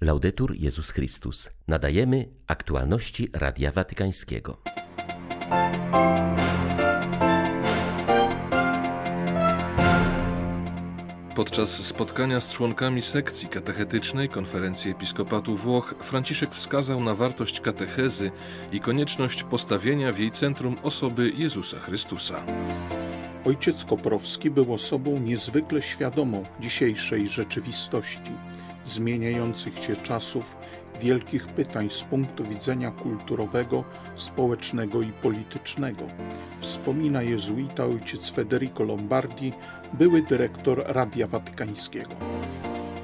Laudetur Jezus Chrystus. Nadajemy aktualności Radia Watykańskiego. Podczas spotkania z członkami sekcji katechetycznej Konferencji Episkopatu Włoch Franciszek wskazał na wartość katechezy i konieczność postawienia w jej centrum osoby Jezusa Chrystusa. Ojciec Koprowski był osobą niezwykle świadomą dzisiejszej rzeczywistości, zmieniających się czasów, wielkich pytań z punktu widzenia kulturowego, społecznego i politycznego. Wspomina jezuita ojciec Federico Lombardi, były dyrektor Radia Watykańskiego.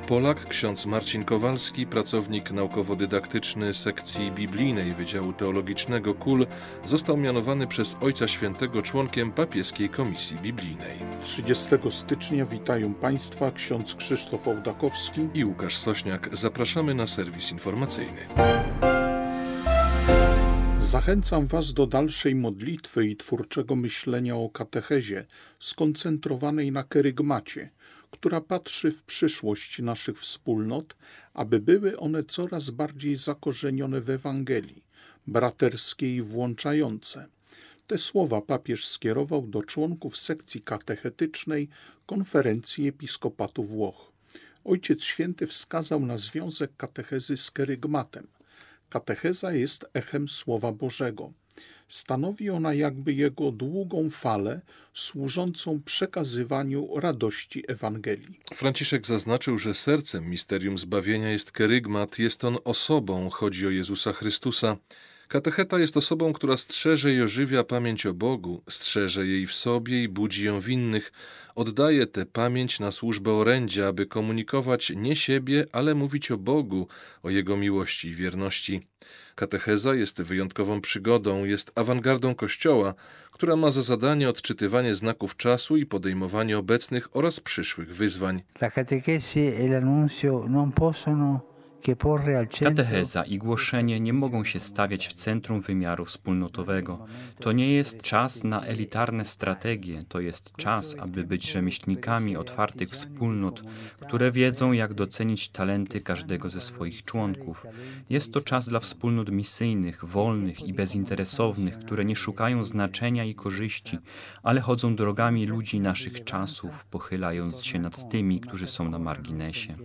Polak, ksiądz Marcin Kowalski, pracownik naukowo-dydaktyczny sekcji biblijnej Wydziału Teologicznego KUL, został mianowany przez Ojca Świętego członkiem papieskiej komisji biblijnej. 30 stycznia witają Państwa ksiądz Krzysztof Ołdakowski i Łukasz Sośniak. Zapraszamy na serwis informacyjny. Zachęcam Was do dalszej modlitwy i twórczego myślenia o katechezie skoncentrowanej na kerygmacie, która patrzy w przyszłość naszych wspólnot, aby były one coraz bardziej zakorzenione w Ewangelii, braterskie i włączające. Te słowa papież skierował do członków sekcji katechetycznej Konferencji Episkopatu Włoch. Ojciec Święty wskazał na związek katechezy z kerygmatem. Katecheza jest echem Słowa Bożego. Stanowi ona jakby jego długą falę służącą przekazywaniu radości Ewangelii. Franciszek zaznaczył, że sercem misterium zbawienia jest kerygmat, jest on osobą, chodzi o Jezusa Chrystusa. Katecheta jest osobą, która strzeże i ożywia pamięć o Bogu, strzeże jej w sobie i budzi ją w innych, oddaje tę pamięć na służbę orędzia, aby komunikować nie siebie, ale mówić o Bogu, o Jego miłości i wierności. Katecheza jest wyjątkową przygodą, jest awangardą Kościoła, która ma za zadanie odczytywanie znaków czasu i podejmowanie obecnych oraz przyszłych wyzwań. La catechesi e l'annunzio non possono Katecheza i głoszenie nie mogą się stawiać w centrum wymiaru wspólnotowego. To nie jest czas na elitarne strategie, to jest czas, aby być rzemieślnikami otwartych wspólnot, które wiedzą, jak docenić talenty każdego ze swoich członków. Jest to czas dla wspólnot misyjnych, wolnych i bezinteresownych, które nie szukają znaczenia i korzyści, ale chodzą drogami ludzi naszych czasów, pochylając się nad tymi, którzy są na marginesie.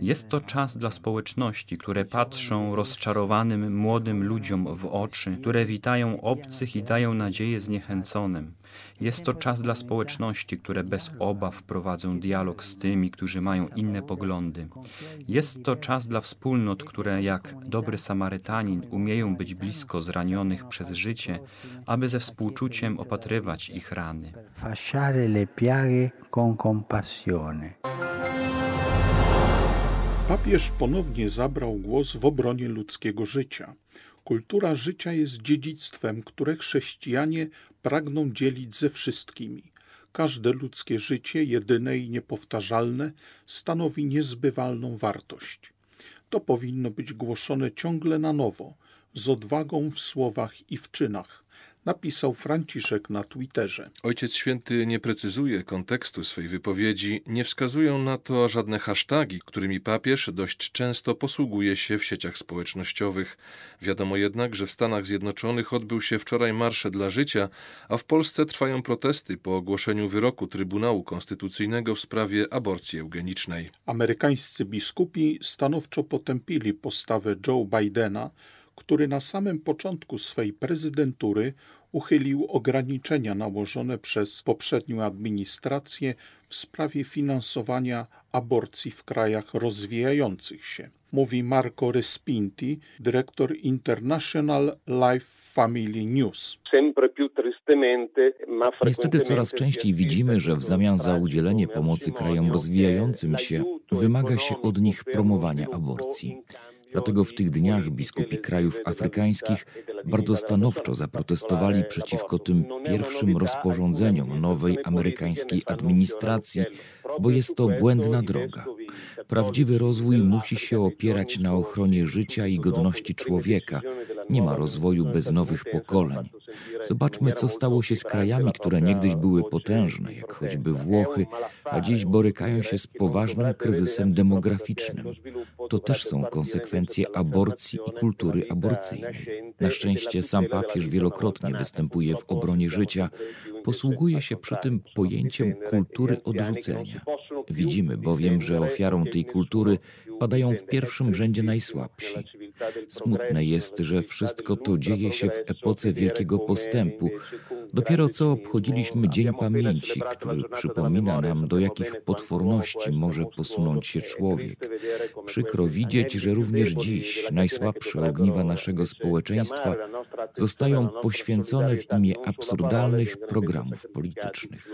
Jest to czas dla społeczności, które patrzą rozczarowanym młodym ludziom w oczy, które witają obcych i dają nadzieję zniechęconym. Jest to czas dla społeczności, które bez obaw prowadzą dialog z tymi, którzy mają inne poglądy. Jest to czas dla wspólnot, które jak dobry Samarytanin umieją być blisko zranionych przez życie, aby ze współczuciem opatrywać ich rany. Fasciare le piaghe con compassione. Papież ponownie zabrał głos w obronie ludzkiego życia. Kultura życia jest dziedzictwem, które chrześcijanie pragną dzielić ze wszystkimi. Każde ludzkie życie, jedyne i niepowtarzalne, stanowi niezbywalną wartość. To powinno być głoszone ciągle na nowo, z odwagą w słowach i w czynach napisał Franciszek na Twitterze. Ojciec Święty nie precyzuje kontekstu swej wypowiedzi, nie wskazują na to żadne hasztagi, którymi papież dość często posługuje się w sieciach społecznościowych. Wiadomo jednak, że w Stanach Zjednoczonych odbył się wczoraj Marsze dla Życia, a w Polsce trwają protesty po ogłoszeniu wyroku Trybunału Konstytucyjnego w sprawie aborcji eugenicznej. Amerykańscy biskupi stanowczo potępili postawę Joe Bidena, który na samym początku swej prezydentury uchylił ograniczenia nałożone przez poprzednią administrację w sprawie finansowania aborcji w krajach rozwijających się. Mówi Marco Respinti, dyrektor International Life Family News. Niestety coraz częściej widzimy, że w zamian za udzielenie pomocy krajom rozwijającym się wymaga się od nich promowania aborcji. Dlatego w tych dniach biskupi krajów afrykańskich bardzo stanowczo zaprotestowali przeciwko tym pierwszym rozporządzeniom nowej amerykańskiej administracji, bo jest to błędna droga. Prawdziwy rozwój musi się opierać na ochronie życia i godności człowieka. Nie ma rozwoju bez nowych pokoleń. Zobaczmy, co stało się z krajami, które niegdyś były potężne, jak choćby Włochy, a dziś borykają się z poważnym kryzysem demograficznym. To też są konsekwencje aborcji i kultury aborcyjnej. Na szczęście sam papież wielokrotnie występuje w obronie życia, posługuje się przy tym pojęciem kultury odrzucenia. Widzimy bowiem, że ofiarą tej kultury padają w pierwszym rzędzie najsłabsi. Smutne jest, że wszystko to dzieje się w epoce wielkiego postępu. Dopiero co obchodziliśmy Dzień Pamięci, który przypomina nam, do jakich potworności może posunąć się człowiek. Przykro widzieć, że również dziś najsłabsze ogniwa naszego społeczeństwa zostają poświęcone w imię absurdalnych programów politycznych.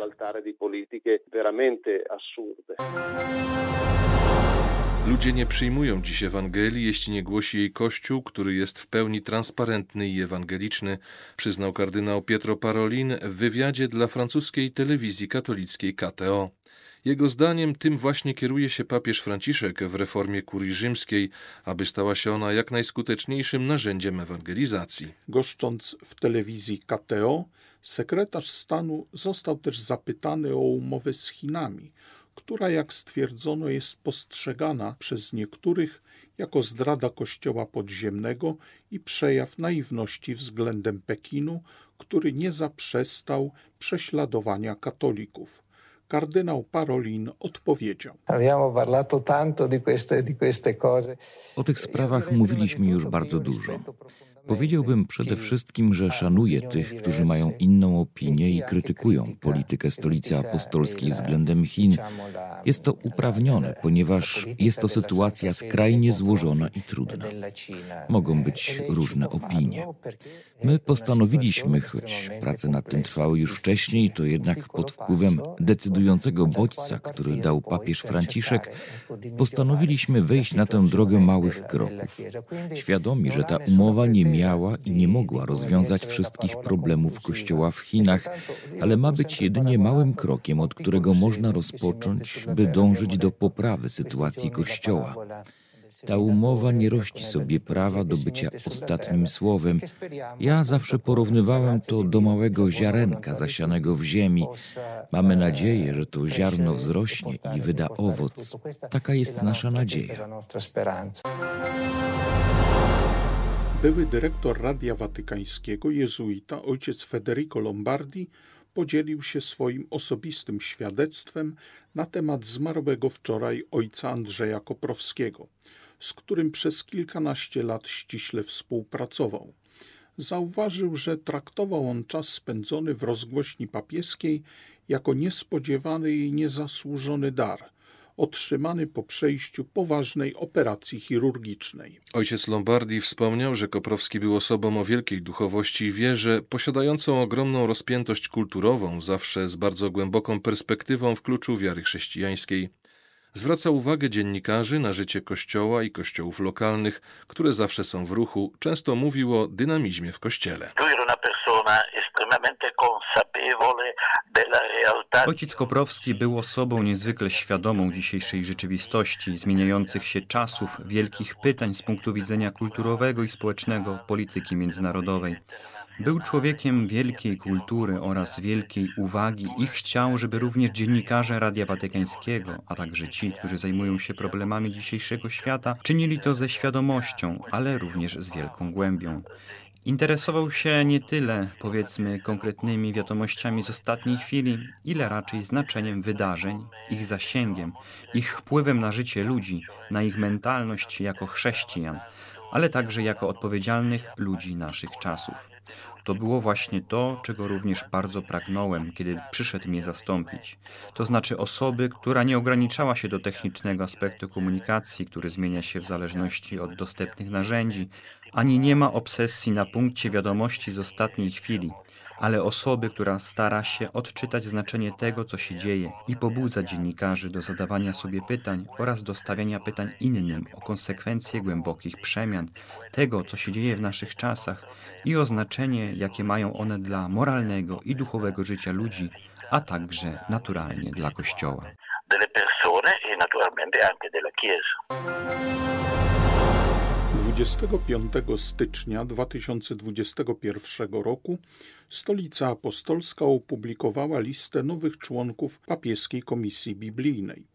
Ludzie nie przyjmują dziś Ewangelii, jeśli nie głosi jej Kościół, który jest w pełni transparentny i ewangeliczny, przyznał kardynał Pietro Parolin w wywiadzie dla francuskiej telewizji katolickiej KTO. Jego zdaniem tym właśnie kieruje się papież Franciszek w reformie kurii rzymskiej, aby stała się ona jak najskuteczniejszym narzędziem ewangelizacji. Goszcząc w telewizji KTO, sekretarz stanu został też zapytany o umowę z Chinami, która, jak stwierdzono, jest postrzegana przez niektórych jako zdrada Kościoła podziemnego i przejaw naiwności względem Pekinu, który nie zaprzestał prześladowania katolików. Kardynał Parolin odpowiedział. O tych sprawach mówiliśmy już bardzo dużo. Powiedziałbym przede wszystkim, że szanuję tych, którzy mają inną opinię i krytykują politykę stolicy apostolskiej względem Chin. Jest to uprawnione, ponieważ jest to sytuacja skrajnie złożona i trudna. Mogą być różne opinie. My postanowiliśmy, choć prace nad tym trwały już wcześniej, to jednak pod wpływem decydującego bodźca, który dał papież Franciszek, postanowiliśmy wejść na tę drogę małych kroków. Świadomi, że ta umowa nie miała i nie mogła rozwiązać wszystkich problemów Kościoła w Chinach, ale ma być jedynie małym krokiem, od którego można rozpocząć, by dążyć do poprawy sytuacji Kościoła. Ta umowa nie rości sobie prawa do bycia ostatnim słowem. Ja zawsze porównywałem to do małego ziarenka zasianego w ziemi. Mamy nadzieję, że to ziarno wzrośnie i wyda owoc. Taka jest nasza nadzieja. Były dyrektor Radia Watykańskiego, jezuita, ojciec Federico Lombardi, podzielił się swoim osobistym świadectwem na temat zmarłego wczoraj ojca Andrzeja Koprowskiego, z którym przez kilkanaście lat ściśle współpracował. Zauważył, że traktował on czas spędzony w rozgłośni papieskiej jako niespodziewany i niezasłużony dar – otrzymany po przejściu poważnej operacji chirurgicznej. Ojciec Lombardi wspomniał, że Koprowski był osobą o wielkiej duchowości i wierze, posiadającą ogromną rozpiętość kulturową, zawsze z bardzo głęboką perspektywą w kluczu wiary chrześcijańskiej. Zwraca uwagę dziennikarzy na życie kościoła i kościołów lokalnych, które zawsze są w ruchu. Często mówił o dynamizmie w kościele. Ojciec Koprowski był osobą niezwykle świadomą dzisiejszej rzeczywistości, zmieniających się czasów, wielkich pytań z punktu widzenia kulturowego i społecznego polityki międzynarodowej. Był człowiekiem wielkiej kultury oraz wielkiej uwagi i chciał, żeby również dziennikarze Radia Watykańskiego, a także ci, którzy zajmują się problemami dzisiejszego świata, czynili to ze świadomością, ale również z wielką głębią. Interesował się nie tyle, powiedzmy, konkretnymi wiadomościami z ostatniej chwili, ile raczej znaczeniem wydarzeń, ich zasięgiem, ich wpływem na życie ludzi, na ich mentalność jako chrześcijan, ale także jako odpowiedzialnych ludzi naszych czasów. To było właśnie to, czego również bardzo pragnąłem, kiedy przyszedł mnie zastąpić. To znaczy osoby, która nie ograniczała się do technicznego aspektu komunikacji, który zmienia się w zależności od dostępnych narzędzi, ani nie ma obsesji na punkcie wiadomości z ostatniej chwili, ale osoby, która stara się odczytać znaczenie tego, co się dzieje i pobudza dziennikarzy do zadawania sobie pytań oraz do stawiania pytań innym o konsekwencje głębokich przemian, tego, co się dzieje w naszych czasach i o znaczenie, jakie mają one dla moralnego i duchowego życia ludzi, a także naturalnie dla Kościoła. delle persone e naturalmente anche della Chiesa. 25 stycznia 2021 roku Stolica Apostolska opublikowała listę nowych członków papieskiej komisji biblijnej.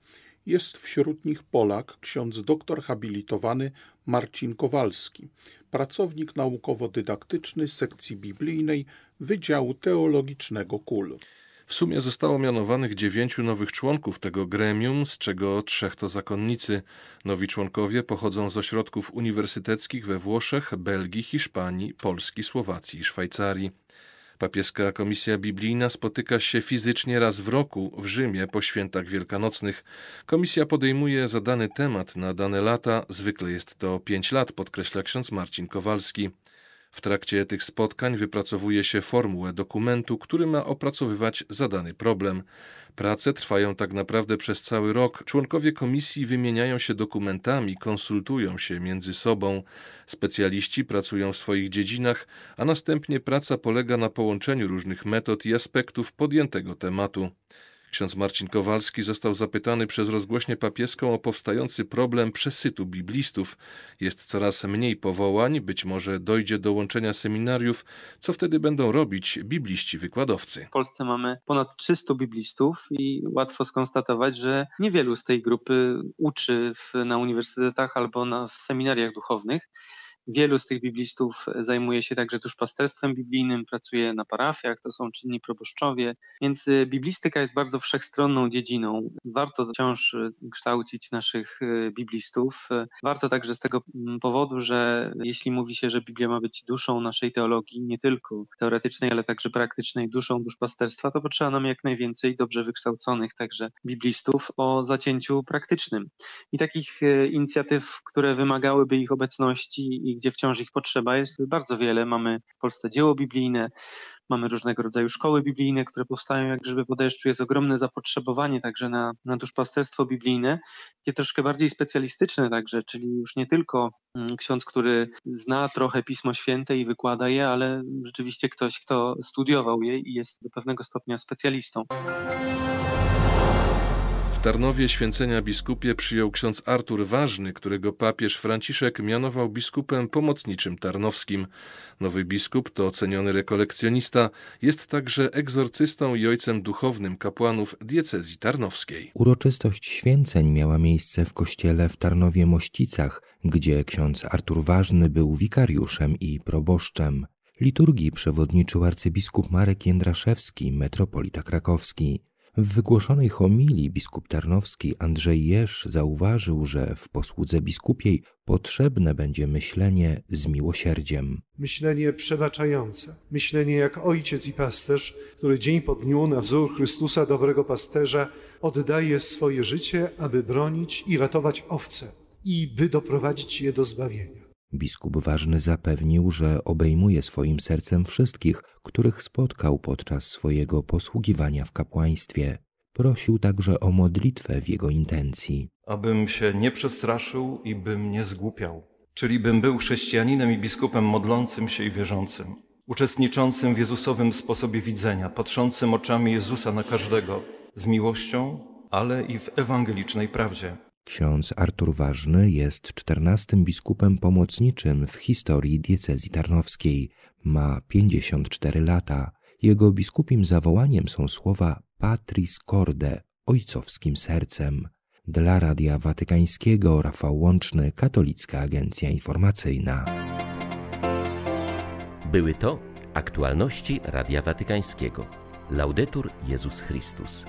Jest wśród nich Polak, ksiądz doktor habilitowany Marcin Kowalski, pracownik naukowo-dydaktyczny sekcji biblijnej Wydziału Teologicznego KUL. W sumie zostało mianowanych dziewięciu nowych członków tego gremium, z czego trzech to zakonnicy. Nowi członkowie pochodzą z ośrodków uniwersyteckich we Włoszech, Belgii, Hiszpanii, Polski, Słowacji i Szwajcarii. Papieska Komisja Biblijna spotyka się fizycznie raz w roku w Rzymie po świętach wielkanocnych. Komisja podejmuje zadany temat na dane lata, zwykle jest to pięć lat, podkreśla ksiądz Marcin Kowalski. W trakcie tych spotkań wypracowuje się formułę dokumentu, który ma opracowywać zadany problem. Prace trwają tak naprawdę przez cały rok. Członkowie komisji wymieniają się dokumentami, konsultują się między sobą. Specjaliści pracują w swoich dziedzinach, a następnie praca polega na połączeniu różnych metod i aspektów podjętego tematu. Ksiądz Marcin Kowalski został zapytany przez rozgłośnię papieską o powstający problem przesytu biblistów. Jest coraz mniej powołań, być może dojdzie do łączenia seminariów. Co wtedy będą robić bibliści wykładowcy? W Polsce mamy ponad 300 biblistów i łatwo skonstatować, że niewielu z tej grupy uczy w, na uniwersytetach albo na, w seminariach duchownych. Wielu z tych biblistów zajmuje się także duszpasterstwem biblijnym, pracuje na parafiach, to są czynni proboszczowie, więc y, biblistyka jest bardzo wszechstronną dziedziną. Warto wciąż y, kształcić naszych y, biblistów. Warto także z tego mm, powodu, że jeśli mówi się, że Biblia ma być duszą naszej teologii, nie tylko teoretycznej, ale także praktycznej, duszą duszpasterstwa, to potrzeba nam jak najwięcej dobrze wykształconych także biblistów o zacięciu praktycznym. I takich inicjatyw, które wymagałyby ich obecności i gdzie wciąż ich potrzeba jest bardzo wiele. Mamy w Polsce dzieło biblijne, mamy różnego rodzaju szkoły biblijne, które powstają jak grzyby po deszczu. Jest ogromne zapotrzebowanie także na, na duszpasterstwo biblijne, takie troszkę bardziej specjalistyczne także, czyli już nie tylko mm, ksiądz, który zna trochę Pismo Święte i wykłada je, ale rzeczywiście ktoś, kto studiował je i jest do pewnego stopnia specjalistą. Tarnowie święcenia biskupie przyjął ksiądz Artur Ważny, którego papież Franciszek mianował biskupem pomocniczym tarnowskim. Nowy biskup to oceniony rekolekcjonista, jest także egzorcystą i ojcem duchownym kapłanów diecezji tarnowskiej. Uroczystość święceń miała miejsce w kościele w Tarnowie Mościcach, gdzie ksiądz Artur Ważny był wikariuszem i proboszczem. Liturgii przewodniczył arcybiskup Marek Jędraszewski, metropolita krakowski. W wygłoszonej homilii biskup Tarnowski Andrzej Jesz zauważył, że w posłudze biskupiej potrzebne będzie myślenie z miłosierdziem. Myślenie przebaczające, myślenie jak ojciec i pasterz, który dzień po dniu na wzór Chrystusa, dobrego pasterza, oddaje swoje życie, aby bronić i ratować owce i by doprowadzić je do zbawienia. Biskup Ważny zapewnił, że obejmuje swoim sercem wszystkich, których spotkał podczas swojego posługiwania w kapłaństwie. Prosił także o modlitwę w jego intencji. Abym się nie przestraszył i bym nie zgłupiał, czyli bym był chrześcijaninem i biskupem modlącym się i wierzącym, uczestniczącym w Jezusowym sposobie widzenia, patrzącym oczami Jezusa na każdego, z miłością, ale i w ewangelicznej prawdzie. Ksiądz Artur Ważny jest czternastym biskupem pomocniczym w historii diecezji tarnowskiej. Ma 54 lata. Jego biskupim zawołaniem są słowa Patris Corde, ojcowskim sercem. Dla Radia Watykańskiego Rafał Łączny, Katolicka Agencja Informacyjna. Były to aktualności Radia Watykańskiego. Laudetur Jezus Chrystus.